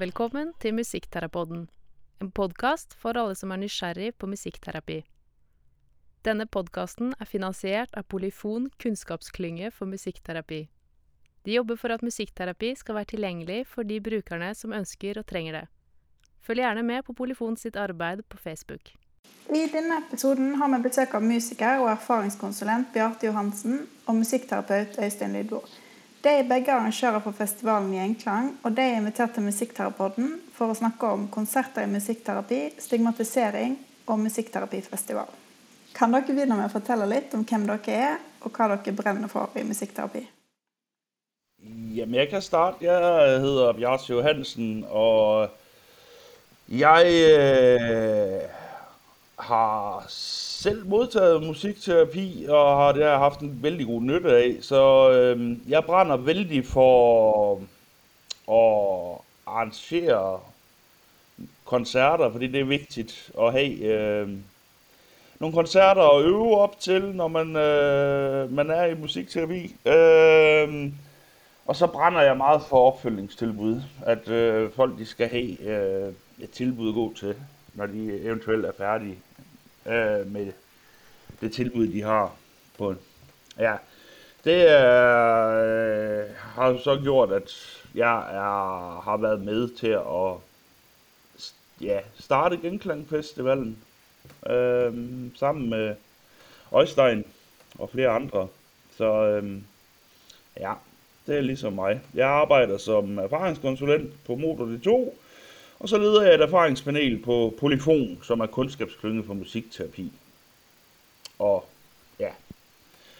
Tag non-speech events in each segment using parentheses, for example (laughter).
Velkommen til Musikkterapoden, en podkast for alle som er nysgjerrig på musikkterapi. Denne podkasten er finansiert av Polyfon kunnskapsklynge for musikkterapi. De jobber for at musikkterapi skal være tilgjengelig for de brukerne som ønsker og trenger det. Følg gjerne med på Polyfon sitt arbeid på Facebook. I denne episoden har vi besøk av musiker og erfaringskonsulent Bjarte Johansen og musikkterapeut Øystein Lydvo. De er begge arrangører for festivalen Gjenklang, og de er invitert til Musikkterapeuten for å snakke om konserter i musikkterapi, stigmatisering og musikkterapifestival. Kan dere begynne med å fortelle litt om hvem dere er, og hva dere brenner for i musikkterapi? Jamen, jeg kan starte. Jeg hedder Bjarte Johansen, og jeg øh, har selv modtaget musikterapi, og har det har haft en vældig god nytte af. Så øh, jeg brænder vældig for at arrangere koncerter, fordi det er vigtigt at have øh, nogle koncerter at øve op til, når man, øh, man er i musikterapi. Øh, og så brænder jeg meget for opfølgningstilbud, at øh, folk de skal have øh, et tilbud at gå til, når de eventuelt er færdige øh, med det tilbud, de har på Ja, det øh, har så gjort, at jeg er, har været med til at ja, starte Genklangfestivalen øh, sammen med Øjstein og flere andre. Så øh, ja, det er ligesom mig. Jeg arbejder som erfaringskonsulent på Motor D2, og så leder jeg et erfaringspanel på Polyfon, som er kundskabsklynge for musikterapi. Og ja,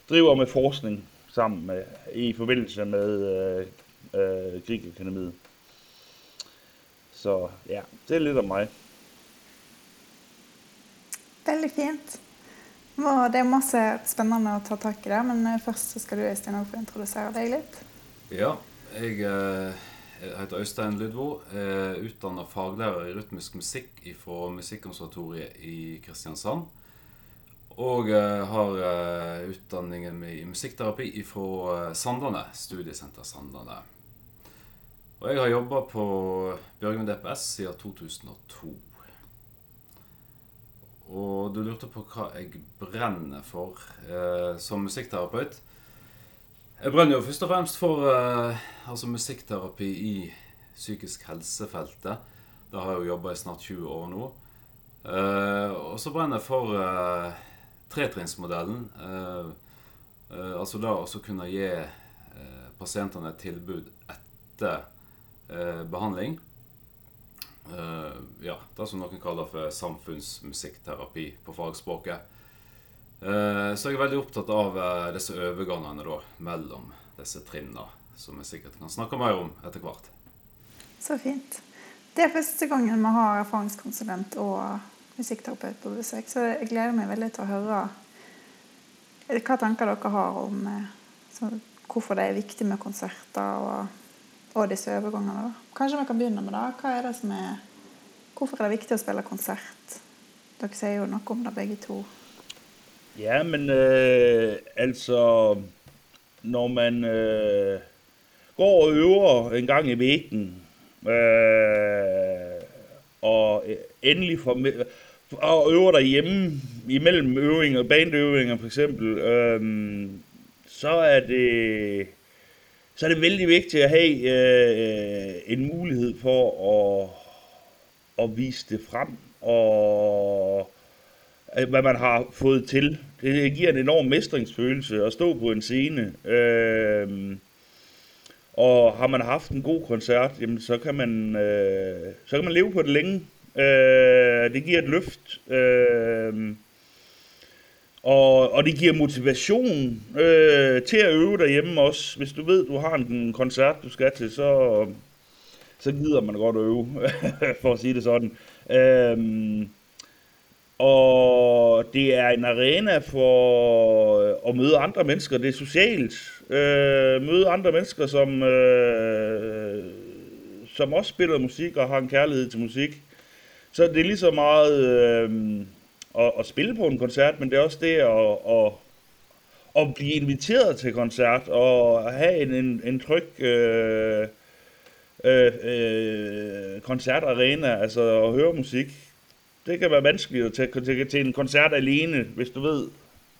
driver med forskning sammen med, i forbindelse med øh, øh, Grieg Akademiet. Så ja, det er lidt om mig. Veldig fint. Det er masse spennende å ta tak i der, men øh, først så skal du Øystein, få introdusere deg litt. Ja, jeg jeg heter Øystein Ludvo. Utdanna faglærer i rytmisk musikk fra Musikkonservatoriet i Kristiansand. Og har eh, utdanningen i musikkterapi fra eh, Sandane, studiesenter Sandane. Og jeg har jobba på Bjørgvin DPS siden 2002. Og du lurte på hva jeg brenner for eh, som musikkterapeut. Jeg brenner jo først og fremst for uh, altså musikkterapi i psykisk helsefeltet. Der har jeg jo jobba i snart 20 år nå. Eh, og så brenner jeg for uh, tretrinnsmodellen. Eh, eh, altså da å kunne gi uh, pasientene et tilbud etter behandling. Uh, ja, det som noen kaller for samfunnsmusikkterapi på fagspråket. Eh, så jeg er veldig opptatt av eh, disse overgangene da, mellom disse trinnene, som vi sikkert kan snakke mer om etter hvert. Så fint. Det er første gangen vi har erfaringskonsulent og musikkterapeut på besøk, så jeg gleder meg veldig til å høre eh, hva tanker dere har om så, hvorfor det er viktig med konserter og, og disse overgangene. Da. Kanskje vi kan begynne med det. Hva er det som er Hvorfor er det viktig å spille konsert? Dere sier jo noe om det begge to. Ja, men øh, altså Når man øh, går og øver en gang i veken, øh, og øh, endelig får og øver derhjemme imellem øvinger, bandøvinger for eksempel, øh, så er det så er det vældig vigtigt at have øh, en mulighed for at at vise det frem, og hvad man har fået til. Det giver en enorm mestringsfølelse at stå på en scene. Øh, og har man haft en god koncert, jamen, så, kan man, øh, så kan man leve på det længe. Øh, det giver et løft. Øh, og, og det giver motivation øh, til at øve derhjemme også. Hvis du ved, du har en koncert, du skal til, så, så gider man godt at øve, (laughs) for at sige det sådan. Øh, og det er en arena for øh, at møde andre mennesker. Det er socialt. Øh, møde andre mennesker, som, øh, som også spiller musik og har en kærlighed til musik. Så det er lige så meget øh, at, at spille på en koncert, men det er også det at, at, at blive inviteret til koncert og have en, en, en tryg... Øh, øh, øh, koncertarena, altså at høre musik. Det kan være vanskeligt at tage til, til en koncert alene, hvis du ved,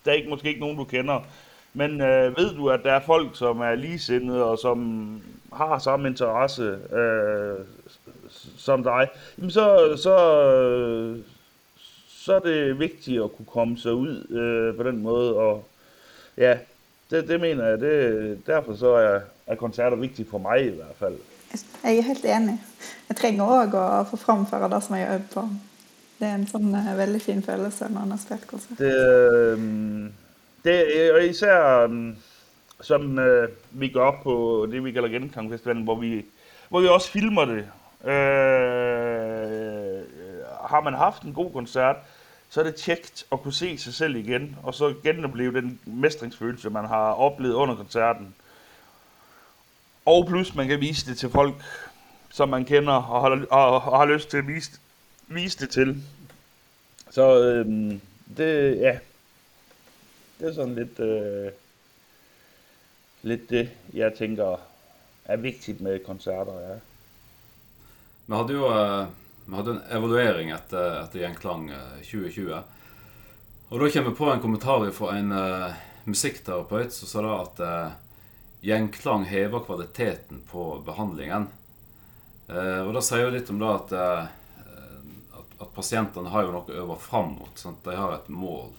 der er ikke, måske ikke nogen, du kender. Men øh, ved du, at der er folk, som er ligesindede og som har samme interesse øh, som dig, jamen så, så, så er det vigtigt at kunne komme sig ud øh, på den måde. Og ja, det, det mener jeg. Det, derfor så er, er koncerter vigtige for mig i hvert fald. Jeg er helt enig. Jeg trenger også at få fremføre det som jeg øver på. Det er en sånn uh, øh, veldig fin følelse når man har spilt konsert. Det, øhm, det øh, og især øhm, øh, som uh, vi gør på det, vi kalder Genkangfestivalen, hvor vi, hvor vi også filmer det. Uh, har man haft en god koncert, så er det tjekt at kunne se sig selv igen, og så genopleve den mestringsfølelse, man har oplevet under koncerten. Og plus man kan vise det til folk, som man kender og har, og, og har lyst til at vise, vise det til. Så øhm, det, ja, det er sådan lidt, øh, lidt det, jeg tænker er vigtigt med koncerter. Ja. Vi hadde jo uh, vi hadde en evaluering etter, etter Gjenklang 2020. Øh, og da kommer vi på en kommentar fra en øh, uh, musikkterapeut som sa da at uh, gjenklang hever kvaliteten på behandlingen. Uh, og der sier jo litt om det at, uh, at, pasientene har jo noe å øve fram mot. Sant? De har et mål.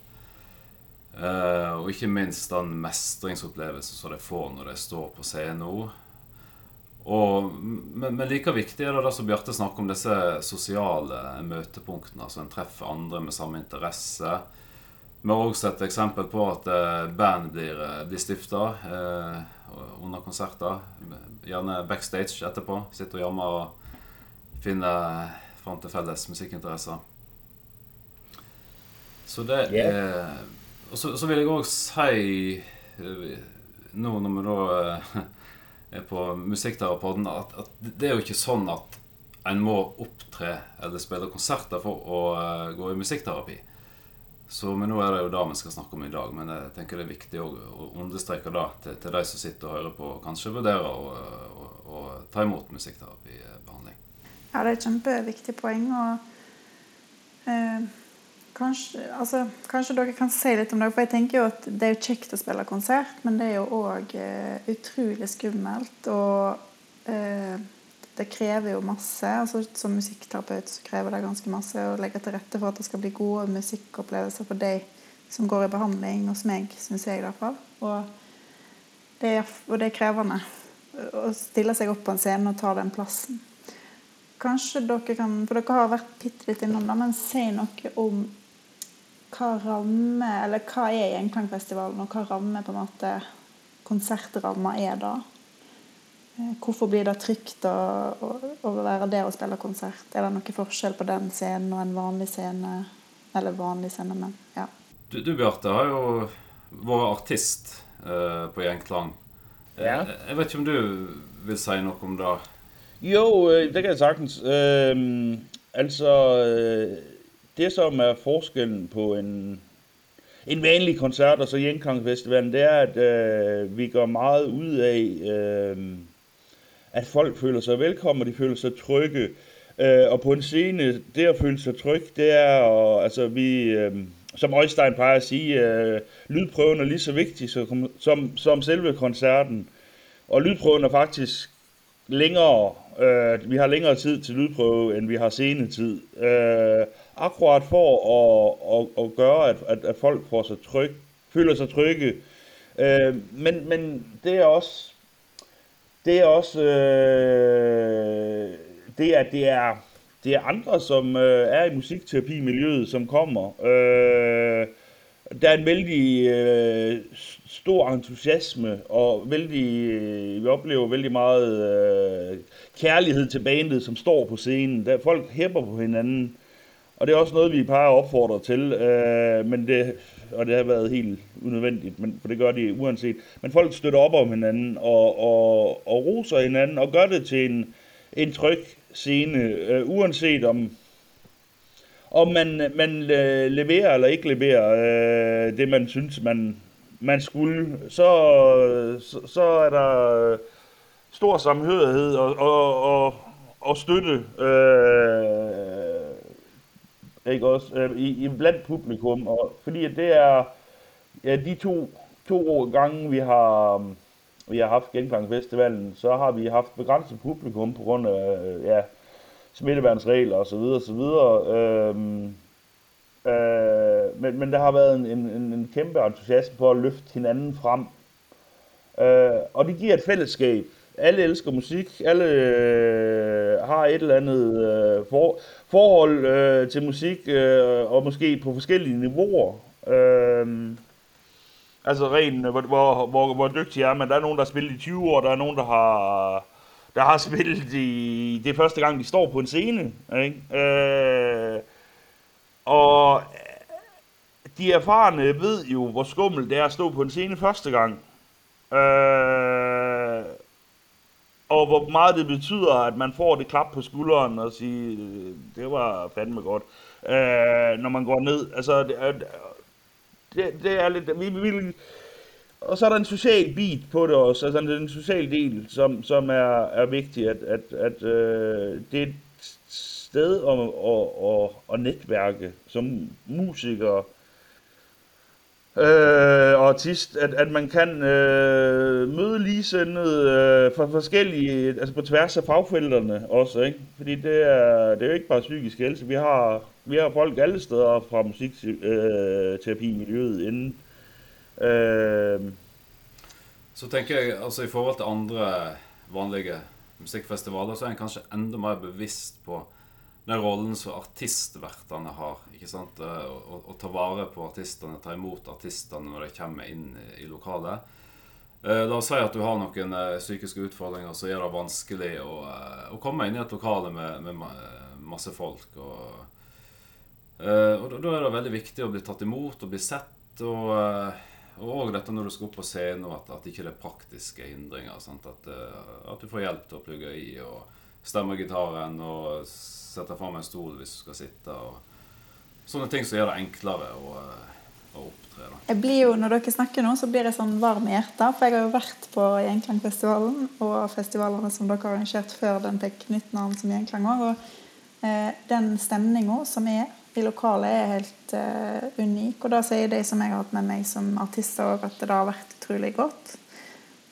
Eh, og ikke minst den mestringsopplevelsen som de får når de står på scenen. Og, men, men, like viktig er det, det som Bjarte snakker om, disse sosiale møtepunktene. Altså en treffer andre med samme interesse. Vi har også sett eksempel på at eh, band blir, eh, blir stifta eh, under konserter. Gjerne backstage etterpå. Sitter og jammer og finner fram til felles musikkinteresser. Så det er Og så, så, vil jeg òg si, nå når vi da er på Musikkterapeuten, at, at det er jo ikke sånn at en må opptre eller spille konserter for å uh, gå i musikkterapi. Så men nå er det jo det vi skal snakke om i dag. Men jeg tenker det er viktig å, å understreke det til, til, de som sitter og hører på, og kanskje vurderer å, ta imot musikkterapibehandling. Ja, det er et kjempeviktig poeng. og eh, kanskje, altså, kanskje, dere kan si litt om det. For jeg tenker jo at det er jo kjekt å spille konsert, men det er jo òg eh, utrolig skummelt. Og eh, det krever jo masse. altså Som musikkterapeut så krever det ganske masse å legge til rette for at det skal bli gode musikkopplevelser for deg som går i behandling, hos meg, syns jeg i hvert fall. Og det, er, og det er krevende å stille seg opp på en scene og ta den plassen. Kanskje dere kan, for dere har vært bitte litt innom det, men si noe om hva ramme, eller hva er Gjenklangfestivalen, og hva ramme på en måte konsertramma er da? Eh, hvorfor blir det trygt å, å, å, være der og spille konsert? Er det noen forskjell på den scenen og en vanlig scene? Eller vanlig scene, men ja. Du, du Bjarte, har jo vært artist eh, på Gjenklang. Eh, ja. Jeg, jeg vet ikke om du vil si noe om det? Jo, øh, det kan jeg sagtens. Øhm, altså, øh, altså Det som er forskellen på en en vanlig konsert og så Gjenklang-festivalen, det er at øh, vi går meget ud af øh, at folk føler sig velkommen, og de føler sig trygge. Øh, og på en scene, det at føle sig tryg, det er, og, altså vi, øh, som Øjstein plejer at sige, øh, lydprøven er lige så vigtig som, som, som selve koncerten. Og lydprøven er faktisk længere, øh, vi har længere tid til lydprøve, end vi har senetid. Øh, akkurat for at, at, at gøre, at, at, at folk får sig tryg, føler sig trygge. Øh, men, men det er også det er også øh, det, at det er, det er andre, som øh, er i musikterapi-miljøet, som kommer. Øh, der er en vældig øh, stor entusiasme, og vældig, øh, vi oplever vældig meget øh, kærlighed til bandet, som står på scenen. Der folk hæpper på hinanden, og det er også noget, vi plejer at opfordre til, øh, men det, og det har været helt unødvendigt, men, for det gør de uanset. Men folk støtter op om hinanden og, og, og roser hinanden og gør det til en, en tryg scene, øh, uanset om, om man, man øh, leverer eller ikke leverer øh, det, man synes, man, man skulle, så, så, så er der stor samhørighed og, og, og, og støtte øh, ikke også, øh, i, i blandt publikum, og fordi det er ja, de to, to gange, vi har, vi har haft Genklangfestivalen, så har vi haft begrænset publikum på grund af øh, ja, smitteværnsregler osv. osv. Øhm, øh, men, men der har været en, en, en kæmpe entusiasme på at løfte hinanden frem. Øh, og det giver et fællesskab. Alle elsker musik, alle øh, har et eller andet øh, for, forhold øh, til musik, øh, og måske på forskellige niveauer. Øh, altså rent, hvor, hvor, hvor, hvor dygtig er man. Der er nogen, der har spillet i 20 år, der er nogen, der har, der har spillet i... Det er første gang, de står på en scene. Ikke? Øh, og øh, de erfarne ved jo, hvor skummelt det er at stå på en scene første gang. Øh, og hvor meget det betyder, at man får det klap på skulderen og sige, øh, det var fandme godt, øh, når man går ned. Altså, det, det, det er lidt... Vi, vi, og så er der en social bit på det også, altså en sociale del, som, som er, er vigtig, at, at, at øh, det er et sted at, at, at, at netværke som musiker, øh, og artist, at, at man kan øh, møde ligesindede øh, fra forskellige, altså på tværs af fagfelterne også, ikke? Fordi det er, det er jo ikke bare psykisk helse, vi har, vi har folk alle steder fra musikterapi-miljøet øh, inden. Øh, så tenker jeg, altså i forhold til andre vanlige musikkfestivaler, så er en kanskje enda mer bevisst på den rollen som artistvertene har. ikke sant? Å, å, å, ta vare på artistene, ta imot artistene når de kommer inn i lokalet. Eh, la oss si at du har noen eh, psykiske utfordringer som gjør det vanskelig å, eh, å, komme inn i et lokale med, med masse folk. Og, eh, og da, da er det veldig viktig å bli tatt imot og bli sett. og og dette når du skal opp på scenen, at, at ikke det er praktiske hindringer. At, eh, at, du får hjelp til å plugge i og stemme gitaren og sette fram en stol hvis du skal sitte. og Sånne ting som gjør det enklere å, eh, å opptre. Da. Jeg blir jo, Når dere snakker nå, så blir jeg sånn varm i hjertet. For jeg har jo vært på Gjenklangfestivalen og festivalene som dere har arrangert før den fikk nytt navn som Gjenklang òg. Og eh, den stemninga som er i lokalet, er helt eh, unik. Og da sier de som jeg har hatt med meg som artister òg, at det har vært utrolig godt.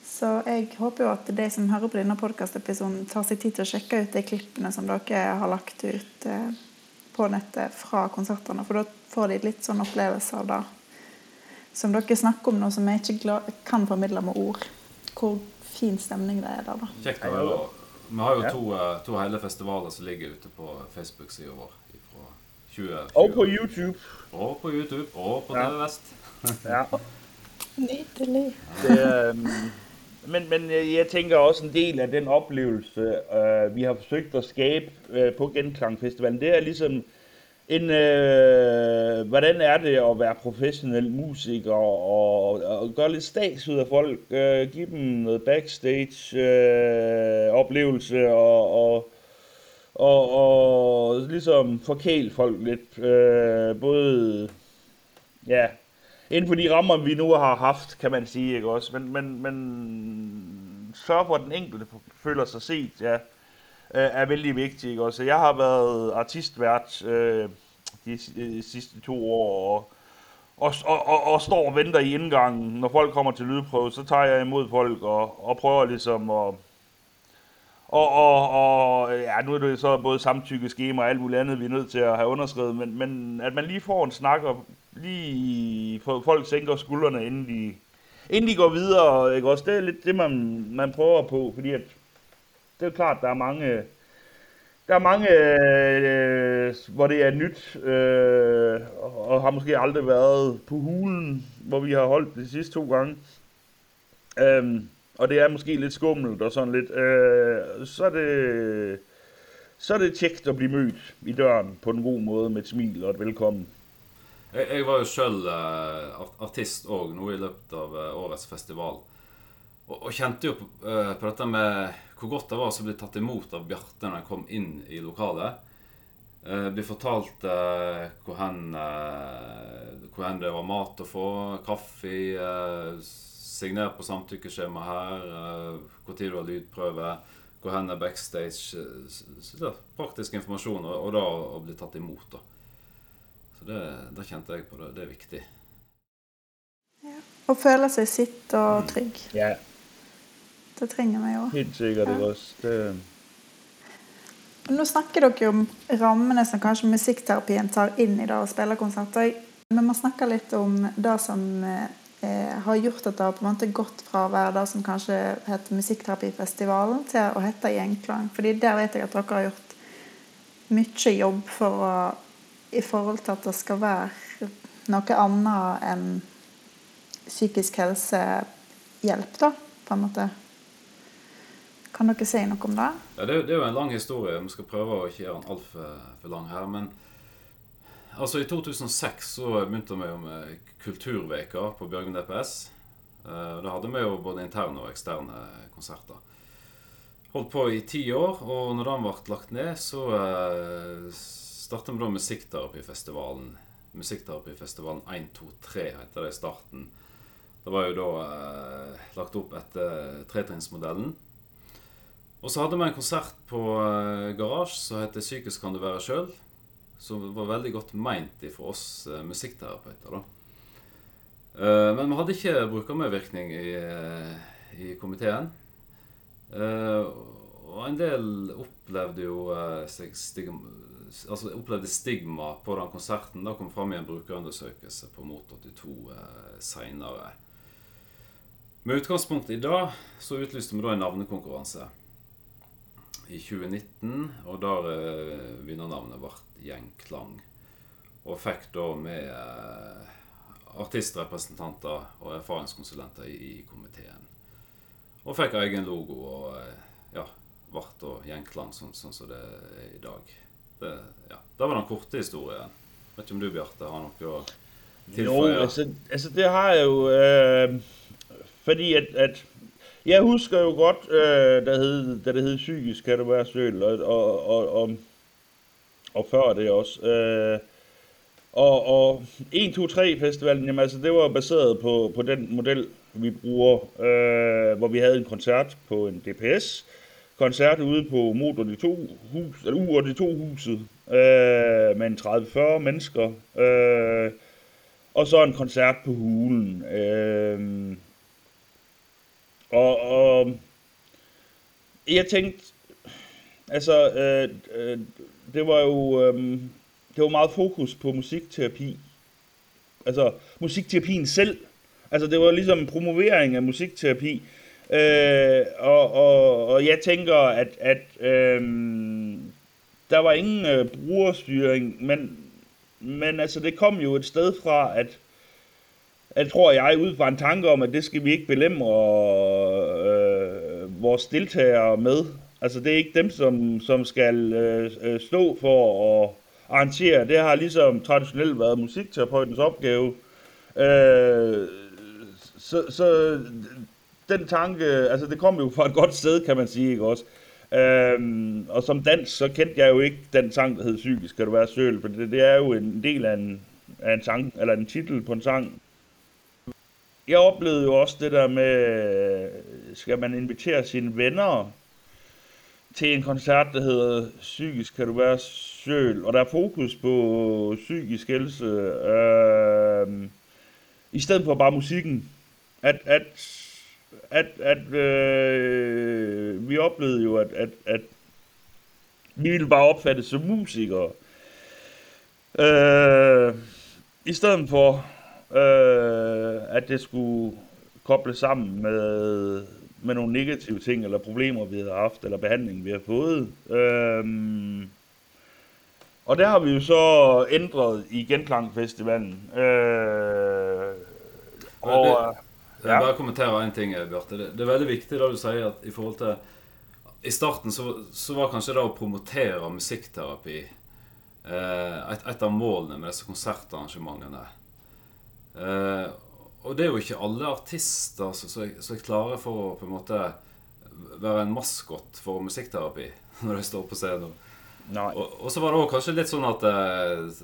Så jeg håper jo at de som hører på denne podkastepisoden, tar seg tid til å sjekke ut de klippene som dere har lagt ut eh, på nettet fra konsertene. For da får de litt sånn opplevelse av det som dere snakker om nå, som jeg ikke kan formidle med ord. Hvor fin stemning det er der, da. Kjekt å høre. Vi har jo to, eh, to hele festivaler som ligger ute på Facebook-sida vår. Fra 2020. Og på YouTube. Og på YouTube. Og på TV Vest. ja. Nydelig. Det, um men, men øh, jeg tænker også en del af den oplevelse, øh, vi har forsøgt at skabe øh, på Genklangfestivalen, det er ligesom en, øh, hvordan er det at være professionel musiker og, og gøre lidt stats ud af folk, øh, give dem noget backstage øh, oplevelse og, og, og, og ligesom forkæle folk lidt, øh, både ja, inden for de rammer, vi nu har haft, kan man sige, ikke også? Men, men, men sørge for, at den enkelte føler sig set, ja, øh, er vældig vigtigt, ikke også? Jeg har været artistvært øh, de, de øh, sidste to år, og, og, og, og, og står og venter i indgangen. Når folk kommer til lydprøve, så tager jeg imod folk og, og prøver ligesom at og, og, og ja, nu er det så både samtykke, skema og alt muligt andet, vi er nødt til at have underskrevet, men, men at man lige får en snak og lige får folk sænker skuldrene, inden de, inden de går videre, ikke også? Det er lidt det, man, man prøver på, fordi at, det er klart, der er mange, der er mange, øh, hvor det er nyt, øh, og, og har måske aldrig været på hulen, hvor vi har holdt de sidste to gange. Øh, og det er måske lidt skummelt og sådan lidt, øh, så er det så er det tjekt at blive mødt i døren på en god måde med et smil og et velkommen. Jeg, jeg var jo selv uh, artist òg nå i løpet av uh, årets festival. Og, og kjente jo på, uh, på, dette med hvor godt det var å bli tatt imot av Bjarte når jeg kom inn i lokalet. Uh, bli fortalt hvor hen, hvor, hen, det var mat å få, kaffe, signer på samtykkeskjema her. Når du har lydprøve. Hvor hen er backstage. Så det er praktisk informasjon, og, og da å bli tatt imot. da. Så det, det kjente jeg på. Det, det er viktig. Ja. Å føle seg sitt og trygg. Ja, Det trenger vi jo. helt sikkert. Ja. Det, Nå snakker dere jo om rammene som kanskje musikkterapien tar inn i det å spille konserter. Vi må snakke litt om det som eh, har gjort at det har på en måte gått fra å være det som kanskje heter Musikkterapifestivalen, til å hete Gjenklang. Fordi der vet jeg at dere har gjort mye jobb for å, i forhold til at det skal være noe annet enn psykisk helsehjelp, da, på en måte. Kan dere si noe om det? Ja, det, det er jo en lang historie. Vi skal prøve å ikke gjøre den altfor lang her. Men altså, i 2006 så begynte vi jo med Kulturveka på Bjørgvin DPS. Eh, Da hadde vi jo både interne og eksterne konserter. Holdt på i ti år, og når den ble lagt ned, så eh, starta vi da Musikkterapifestivalen. Musikkterapifestivalen 1, 2, 3 heter det i starten. Det var jo da eh, lagt opp etter tretrinnsmodellen. Og så hadde vi en konsert på eh, Garasje som heter 'Psykisk kan du være sjøl'. Som var veldig godt meint for oss eh, musikkterapeuter. da. Eh, men vi hadde ikke brukermedvirkning i, eh, i komiteen. Eh, og en del opplevde jo eh, stigma, altså opplevde stigma på den konserten. Det kom fram i en brukerundersøkelse på Mot 82 uh, eh, seinere. Med utgangspunkt i det så utlyste vi da en navnekonkurranse i 2019, og der eh, vinnernavnet ble Gjengklang. Og fikk da med eh, artistrepresentanter og erfaringskonsulenter i, i komiteen. Og fikk egen logo og eh, ja, ble da Gjenklang sånn som det er i dag. Det, ja, det var den korte historien. Vet ikke om du, Bjarte, har noe å jo, tilføye? altså, altså det har jeg jo øh, Fordi at, at Jeg husker jo godt, øh, da, hed, da det hed Psykisk kan det være søl, og, og, og, og, og før det også. Øh, og, og 1, 2, 3 festivalen, jamen altså det var baseret på, på den model, vi bruger, øh, hvor vi havde en koncert på en DPS, koncert ude på Motor de to hus, eller U de to huset, øh, med en 30-40 mennesker, øh, og så en koncert på hulen. Øh, og, og jeg tænkte, altså, øh, øh, det var jo, øh, det var meget fokus på musikterapi. Altså, musikterapien selv. Altså, det var ligesom en promovering af musikterapi. Øh, og, og, og jeg tænker, at, at øh, der var ingen øh, brugerstyring, men, men altså, det kom jo et sted fra, at jeg tror jeg, ud fra en tanke om, at det skal vi ikke belemre øh, vores deltagere med. Altså, det er ikke dem, som, som skal øh, øh, stå for at arrangere. Det har ligesom traditionelt været musikterapeutens opgave. Øh, så, så den tanke, altså det kom jo fra et godt sted, kan man sige, ikke også? Øhm, og som dans, så kendte jeg jo ikke den sang, der hed Psykisk, skal du være søl, for det, det er jo en del af en, af en sang, eller en titel på en sang. Jeg oplevede jo også det der med, skal man invitere sine venner til en koncert, der hedder Psykisk kan du være søl, og der er fokus på psykisk helse, øh, i stedet for bare musikken. At, at, at, at øh, vi oplevede jo, at, at, at vi ville bare opfattes som musikere. Øh, I stedet for, øh, at det skulle koble sammen med, med nogle negative ting, eller problemer, vi havde haft, eller behandling, vi har fået. Øh, og der har vi jo så ændret i Genklangfestivalen. Øh, og, det- Jeg Ja. bare kommentere en ting, Bjarte. Det, det er veldig viktig det du sier at i forhold til I starten så, så var kanskje det å promotere musikkterapi eh, et, et av målene med disse konsertarrangementene. Eh, og det er jo ikke alle artister som er, klare for å på en måte være en maskot for musikkterapi (laughs) når de står på scenen. nej. Og, og så var det også kanskje litt sånn at eh,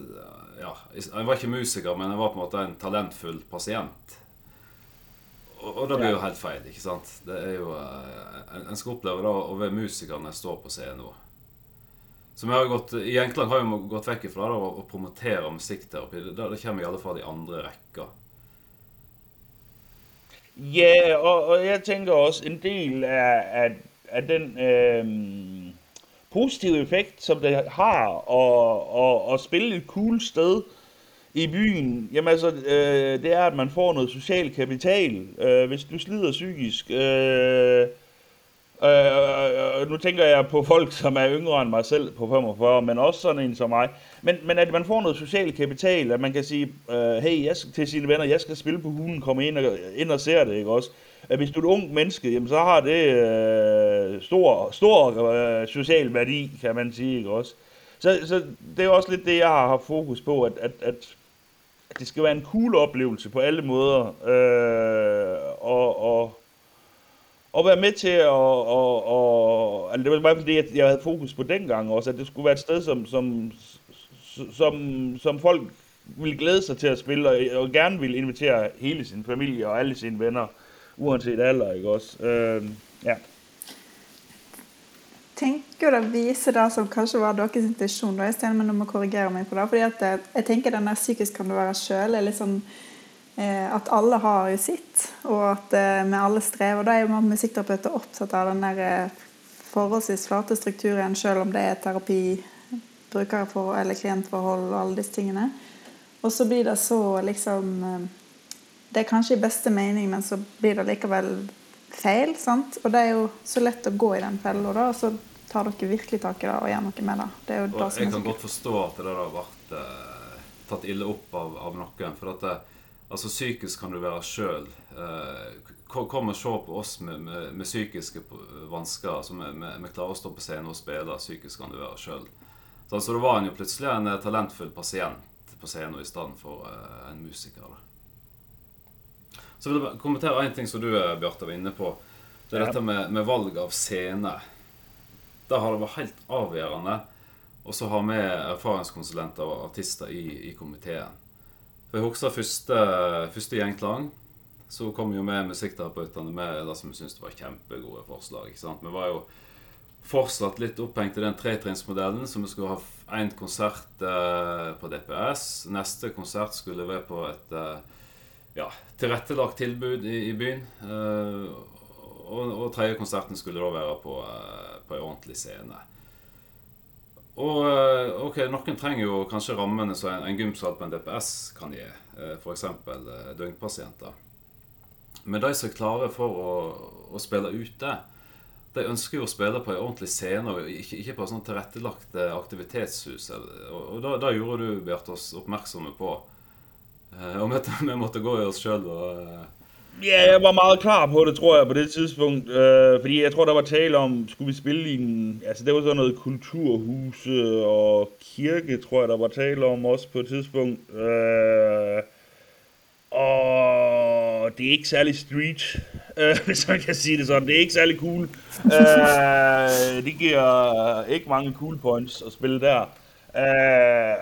Ja, jeg var ikke musiker, men jeg var på en måte en talentfull pasient. og, og det blir jo helt feil, ikke sant? Det er jo eh, En skal oppleve da å være musiker når jeg står på scenen. Så vi har gått, I Enkland har vi gått vekk fra det å promotere musikkterapi. Det, det kommer i alle fall i andre rekker. Ja, og, og jeg tænker også, en del af, af, af den øh, positive effekt, som det har at, at, at spille et cool sted i byen, jamen altså, øh, det er, at man får noget social kapital. Øh, hvis du slider psykisk, øh, Øh, øh, øh, øh, nu tænker jeg på folk, som er yngre end mig selv på 45, men også sådan en som mig. Men, men at man får noget social kapital, at man kan sige, øh, hey, jeg skal, til sine venner, jeg skal spille på hulen, komme ind og, ind og ser det, ikke også? At hvis du er et ung menneske, jamen så har det øh, stor, stor øh, social værdi, kan man sige, ikke også? Så, så det er også lidt det, jeg har haft fokus på, at, at, at det skal være en cool oplevelse på alle måder. Øh, og, og at være med til at, og, og, altså det var i hvert fald det, jeg havde fokus på dengang også, at det skulle være et sted, som, som, som, som folk ville glæde sig til at spille, og, og gerne ville invitere hele sin familie og alle sine venner, uanset alder, ikke også? Øh, ja. tenker at vise det som kanskje var deres intensjon. Da, i men du må korrigere meg på det. fordi at øh, jeg, jeg tenker den der psykisk kan du være sjøl er litt sånn at alle har jo sitt, og at eh, vi alle strever. Da er jo musikkterapeuter opptatt av den der eh, forholdsvis flate strukturen, selv om det er terapi, brukerforhold eller klientforhold og alle disse tingene. Og så blir det så liksom Det er kanskje i beste mening, men så blir det likevel feil. sant? Og det er jo så lett å gå i den fella, da, og så tar dere virkelig tak i det og gjør noe med det. det, og jeg kan godt forstå at det har vært eh, tatt ille opp av, av noen. for at det, Altså Psykisk kan du være sjøl. Eh, kom og se på oss med, med, med psykiske vansker. Altså vi, vi, vi, klarer å stå på scenen og spille. Psykisk kan du være sjøl. Så altså, da var han jo plutselig en eh, talentfull pasient på scenen i stedet for uh, en musiker. Da. Så vil jeg kommentere én ting som du Bjarte, var inne på. Det er ja. dette med, med, valg av scene. Der har det vært helt avgjørende å ha med erfaringskonsulenter og artister i, i komiteen. For jeg husker første, første gjengklang. Så kom jo med musikkterapeutene med det som vi syntes var kjempegode forslag. ikke sant? Vi var jo fortsatt litt opphengt i den tretrinnsmodellen, så vi skulle ha én konsert eh, på DPS. Neste konsert skulle være på et eh, ja, tilrettelagt tilbud i, i byen. Eh, og, og tredje konserten skulle da være på, eh, på en ordentlig scene. Og eh, ok, Noen trenger jo kanskje rammene som en, en gymsal på en DPS kan gi. Eh, F.eks. Eh, døgnpasienter. Men de som er klare for å, å spille ute, de ønsker jo å spille på en ordentlig scene, og ikke, ikke på sånn tilrettelagt aktivitetshus. Og, og da, da, gjorde du Bjarte, oss oppmerksomme på. Og (laughs) vi måtte gå i oss sjøl og Ja, jeg var meget klar på det, tror jeg, på det tidspunkt. Øh, fordi jeg tror, der var tale om, skulle vi spille i en... Altså, det var sådan noget kulturhuse og kirke, tror jeg, der var tale om også på et tidspunkt. Øh, og det er ikke særlig street, øh, hvis man kan sige det sådan. Det er ikke særlig cool. øh, det giver ikke mange cool points at spille der. Øh,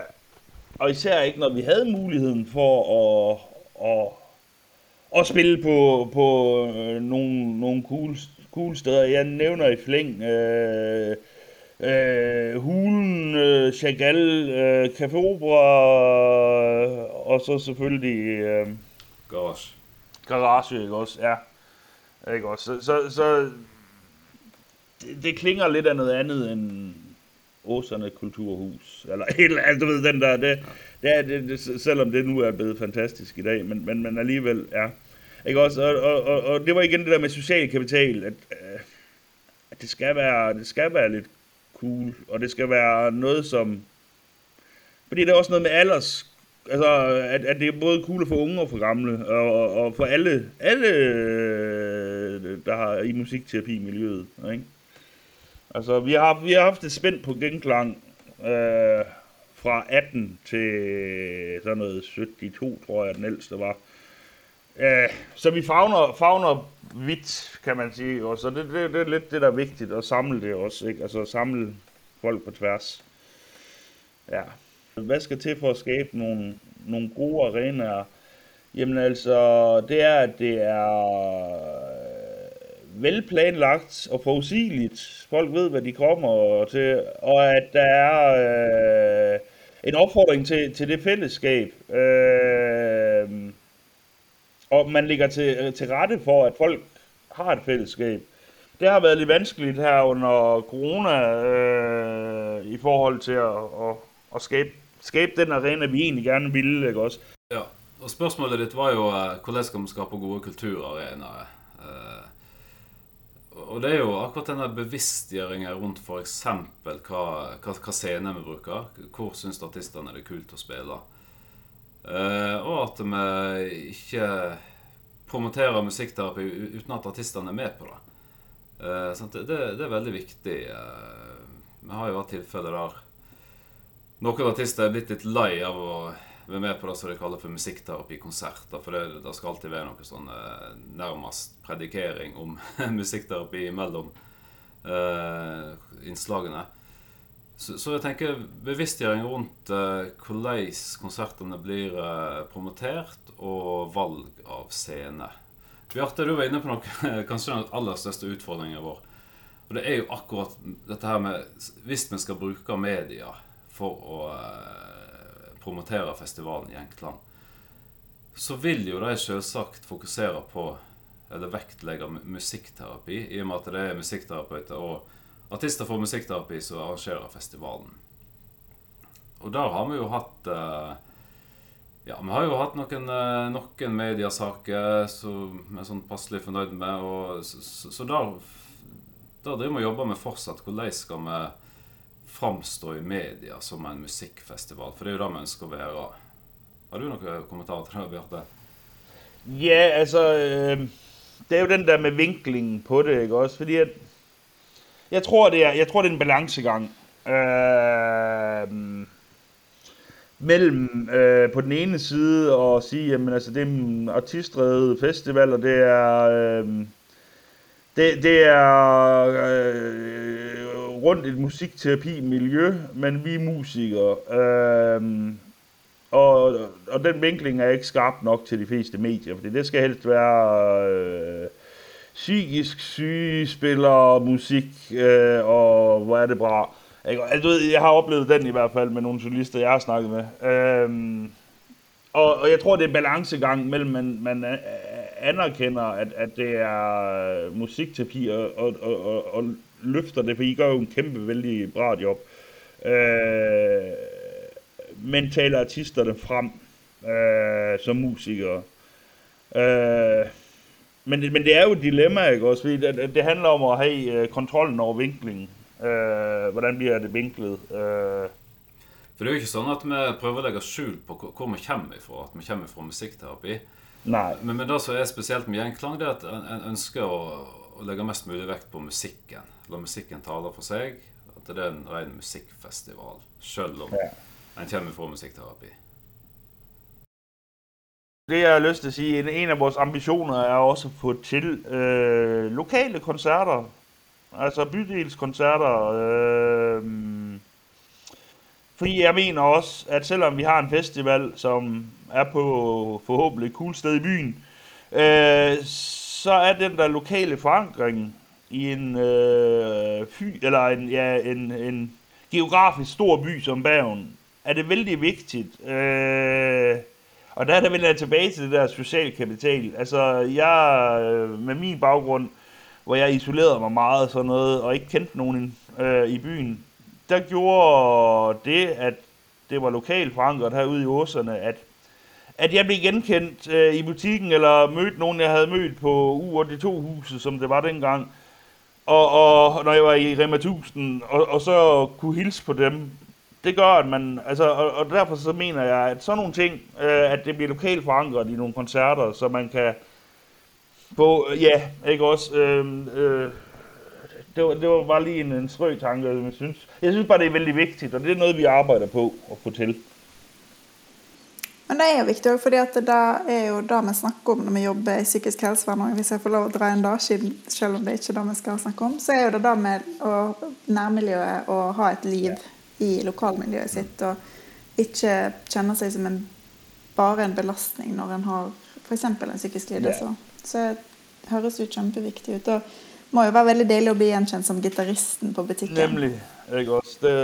og især ikke, når vi havde muligheden for at, at og spille på, på øh, nogle, nogle cool, cool steder. Jeg nævner i flæng øh, øh, Hulen, øh, Chagall, øh, Café Opera, øh, og så selvfølgelig... Øh, Garage. Garage, ikke også? Ja. Ikke også? Så, så, så det, det klinger lidt af noget andet end Åserne Kulturhus. Eller et eller andet, du ved, den der, det, det er, det, det, selvom det nu er blevet fantastisk i dag, men, men, men alligevel, ja. Ikke også? Og, og, og, og, det var igen det der med social kapital, at, øh, at det, skal være, det skal være lidt cool, og det skal være noget som... Fordi det er også noget med alders... Altså, at, at det er både cool for unge og for gamle, og, og for alle, alle, øh, der har i musikterapi-miljøet, ikke? Altså, vi har, vi har haft et spændt på genklang øh, fra 18 til sådan noget 72, tror jeg, den ældste var. Øh, så vi fagner, fagner vidt, kan man sige. Og så det, det, det er lidt det, der er vigtigt, at samle det også. Ikke? Altså samle folk på tværs. Ja. Hvad skal til for at skabe nogle, nogle gode arenaer? Jamen altså, det er, at det er øh, velplanlagt og forudsigeligt. Folk ved, hvad de kommer til, og at der er øh, en opfordring til, til det fællesskab. Øh, og man ligger til, øh, til rette for, at folk har et fællesskab. Det har været lidt vanskeligt her under corona øh, i forhold til at, at, at skabe, skabe den arena, vi egentlig gerne ville. Ikke også? Ja, og spørgsmålet ditt var jo øh, hvordan skal man skape gode kulturarenaer. Uh, og det er jo akkurat denne bevisstgjøringa rundt f.eks. Hva, hva, hva scener vi bruker. Hvor syns artistene det er kult å spille. Uh, Eh, og at vi ikke promoterer musikkterapi uten at artistene er med på det. Uh, det, det, er veldig viktig. Uh, vi har jo hatt tilfeller der noen artister er blitt litt lei av å være med på det som de kaller for musikkterapikonserter. For det, det, skal alltid være noe sånn eh, nærmest predikering om (laughs) musikkterapi mellom eh, innslagene. Så, så, jeg tenker bevisstgjøring rundt eh, hvordan konsertene blir eh, promotert, og valg av scene. Bjarte, du var inne på noe eh, kanskje den aller største utfordringen vår. Og det er jo akkurat dette her med Hvis vi skal bruke media for å eh, promotere festivalen i enkeltland, så vil jo de selvsagt fokusere på eller vektlegge musikkterapi, i og med at det er musikkterapeuter og artister for musikkterapi som arrangerer festivalen. Og der har vi jo hatt eh, Ja, vi har jo hatt noen, eh, noen mediesaker som vi er sånn passelig fornøyd med. Og, så, så der, der driver vi og jobber med fortsatt. Hvordan skal vi framstå i media som en musikkfestival. For det er jo det vi ønsker å være. Har du noen kommentarer til det, Bjarte? Ja, altså øh, Det er jo den der med vinklingen på det, ikke også? Fordi at, jeg, tror, det er, jeg tror, det er en balancegang. Øh, mellem øh, på den ene side og sige, jamen altså det er en artistredet festival, og det er øh, det, det er øh, rundt et musikterapi-miljø, men vi er musikere. Øh, og, og den vinkling er ikke skarp nok til de fleste medier, fordi det skal helst være øh, psykisk syge spiller musik, øh, og hvor er det bra. Jeg, altså, jeg har oplevet den i hvert fald med nogle journalister, jeg har snakket med. Øhm, og, og jeg tror, det er en balancegang mellem, man, man anerkender, at, at det er øh, musikterapi og, og, og, og løfter det, for I gør jo en kæmpe, vældig bra job. Øh, men taler artisterne frem øh, som musikere. Øh, men, men det er jo et dilemma, ikke også? Fordi det, det handler om at have øh, kontrollen over vinklingen. Øh, hvordan bliver det vinklet? Øh. For det er jo ikke sånn at vi prøver å legge skjul på hvor vi kommer ifra. At vi kommer fra musikkterapi. Nei. Men, men det som er spesielt med Gjenklang, det er at en ønsker å, å legge mest mulig vekt på musikken la musikken tale for seg. At det er en ren musikkfestival, sjøl om ja. en kommer fra musikkterapi. Det jeg har lyst til at sige, en, en af vores ambitioner er også at få til øh, lokale koncerter, Altså bydelskoncerter. Øh, fordi jeg mener også, at selvom vi har en festival, som er på forhåbentlig et cool sted i byen, øh, så er den der lokale forankring i en øh, fy, eller en, ja, en, en geografisk stor by som Bergen, er det vældig vigtigt. Øh, og der er der vel jeg tilbage til det der social kapital. Altså, jeg øh, med min baggrund, hvor jeg isolerede mig meget sådan noget, og ikke kendte nogen øh, i byen, der gjorde det, at det var lokalt forankret herude i Åserne, at, at jeg blev genkendt øh, i butikken, eller mødte nogen, jeg havde mødt på U82-huset, som det var dengang, og, og når jeg var i Rema 1000, og, og så kunne hilse på dem, det gør, at man, altså, og, og derfor så mener jeg, at sådan nogle ting, øh, at det bliver lokalt forankret i nogle koncerter, så man kan få, ja, ikke også, øh, øh, det, var, det var bare lige en, en strøg tanke, jeg synes. Jeg synes bare, det er vældig vigtigt, og det er noget, vi arbejder på at få til. Men det er jo viktig òg, for det er jo det vi snakker om når vi jobber i psykisk helsevern. Hvis jeg får lov å dra inn det, selv om det ikke er det vi skal snakke om, så er jo det det med å, nærmiljøet å ha et liv i lokalmiljøet sitt. Og ikke kjenne seg som en, bare en belastning når en har f.eks. en psykisk lidelse. Så det høres jo kjempeviktig ut. Og må jo være veldig deilig å bli gjenkjent som gitaristen på butikken. Nemlig, ikke også? Det,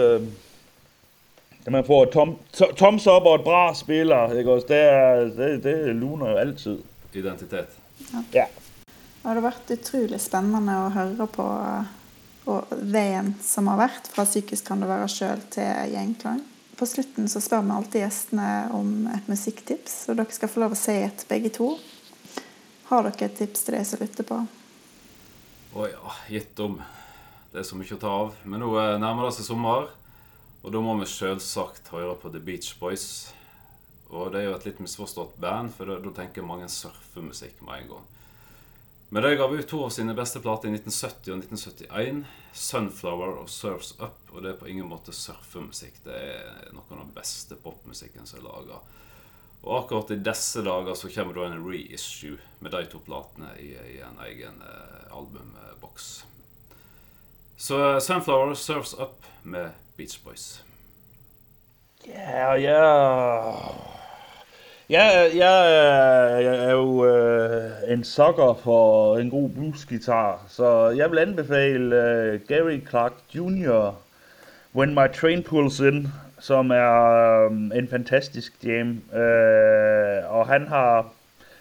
at man får tom, to- toms op og et bra spiller, ikke også? Det, er, det, det luner jo altid. Identitet. Ja. Det hadde vært utrolig spennende å høre på og veien som har vært fra psykisk kan det være sjøl til gjengklang. På slutten så spør vi alltid gjestene om et musikktips, og dere skal få lov å si et begge to. Har dere et tips til de som lytter på? Å ja, gitt om. Det er så mye å ta av. Men nå eh, nærmer det seg sommer, og da må vi sjølsagt høre på The Beach Boys. Og det er jo et litt misforstått band, for da tenker mange surfemusikk med en gang. Men de gav ut to av sine beste plater i 1970 og 1971. 'Sunflower' og 'Surfs Up'. Og det er på ingen måte surfemusikk. Det er noe av den beste popmusikken som er laga. Og akkurat i disse dager så kommer da en reissue med de to platene i, i en egen eh, albumboks. Så eh, 'Sunflower', 'Surfs Up' med Beach Boys. Ja, ja. Jeg, jeg, er- jeg er jo øh, en sokker for en god bluesgitar, så jeg vil anbefale øh, Gary Clark Jr. When My Train Pulls In, som er øh, en fantastisk jam. Øh, og han har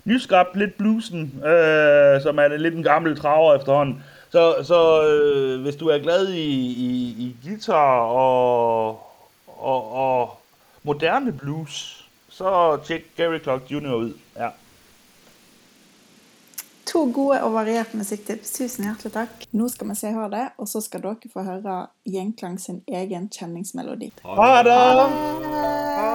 nyskabt lidt bluesen, øh, som er lidt en gammel traver efterhånden. Så, så øh, hvis du er glad i, i, i guitar og, og, og moderne blues, så tjek Gary Clark Jr. ud. Ja. To gode og varierte musikktips. Tusen hjertelig takk. Nå skal vi si ha det, og så skal dere få høre Gjengklang sin egen kjenningsmelodi. Ha det!